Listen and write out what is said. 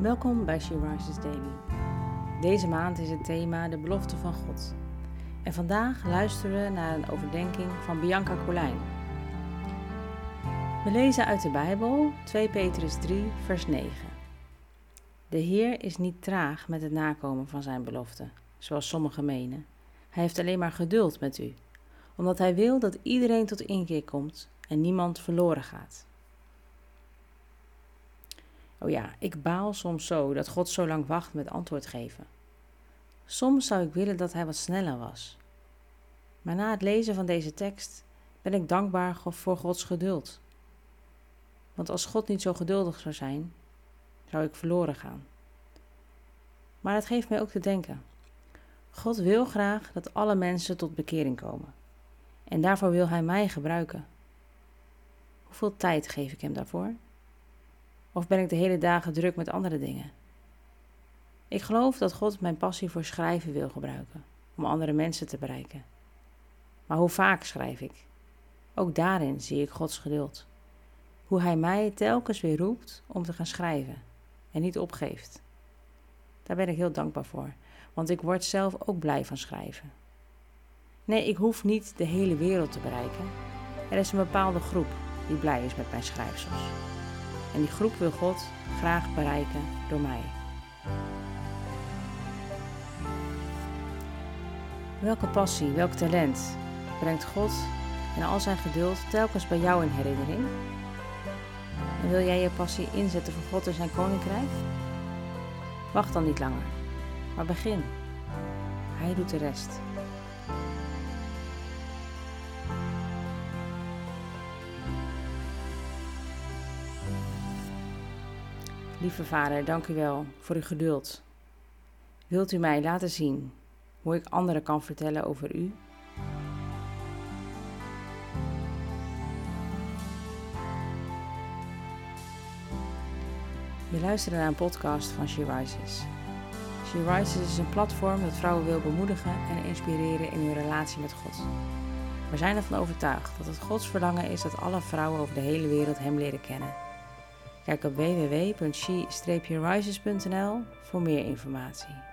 Welkom bij She Rises Daily. Deze maand is het thema de belofte van God. En vandaag luisteren we naar een overdenking van Bianca Colijn. We lezen uit de Bijbel 2 Petrus 3, vers 9. De Heer is niet traag met het nakomen van zijn belofte, zoals sommigen menen. Hij heeft alleen maar geduld met u, omdat hij wil dat iedereen tot inkeer komt en niemand verloren gaat. Oh ja, ik baal soms zo dat God zo lang wacht met antwoord geven. Soms zou ik willen dat hij wat sneller was. Maar na het lezen van deze tekst ben ik dankbaar voor Gods geduld. Want als God niet zo geduldig zou zijn, zou ik verloren gaan. Maar het geeft mij ook te denken. God wil graag dat alle mensen tot bekering komen. En daarvoor wil Hij mij gebruiken. Hoeveel tijd geef ik Hem daarvoor? Of ben ik de hele dagen druk met andere dingen? Ik geloof dat God mijn passie voor schrijven wil gebruiken, om andere mensen te bereiken. Maar hoe vaak schrijf ik? Ook daarin zie ik Gods geduld. Hoe Hij mij telkens weer roept om te gaan schrijven en niet opgeeft. Daar ben ik heel dankbaar voor, want ik word zelf ook blij van schrijven. Nee, ik hoef niet de hele wereld te bereiken. Er is een bepaalde groep die blij is met mijn schrijfsels. En die groep wil God graag bereiken door mij. Welke passie, welk talent brengt God en al zijn geduld telkens bij jou in herinnering? En wil jij je passie inzetten voor God en zijn koninkrijk? Wacht dan niet langer, maar begin. Hij doet de rest. Lieve Vader, dank u wel voor uw geduld. Wilt u mij laten zien hoe ik anderen kan vertellen over u? Je luistert naar een podcast van She Rises. She Rises is een platform dat vrouwen wil bemoedigen en inspireren in hun relatie met God. We zijn ervan overtuigd dat het Gods verlangen is dat alle vrouwen over de hele wereld Hem leren kennen. Kijk op www.she-rises.nl voor meer informatie.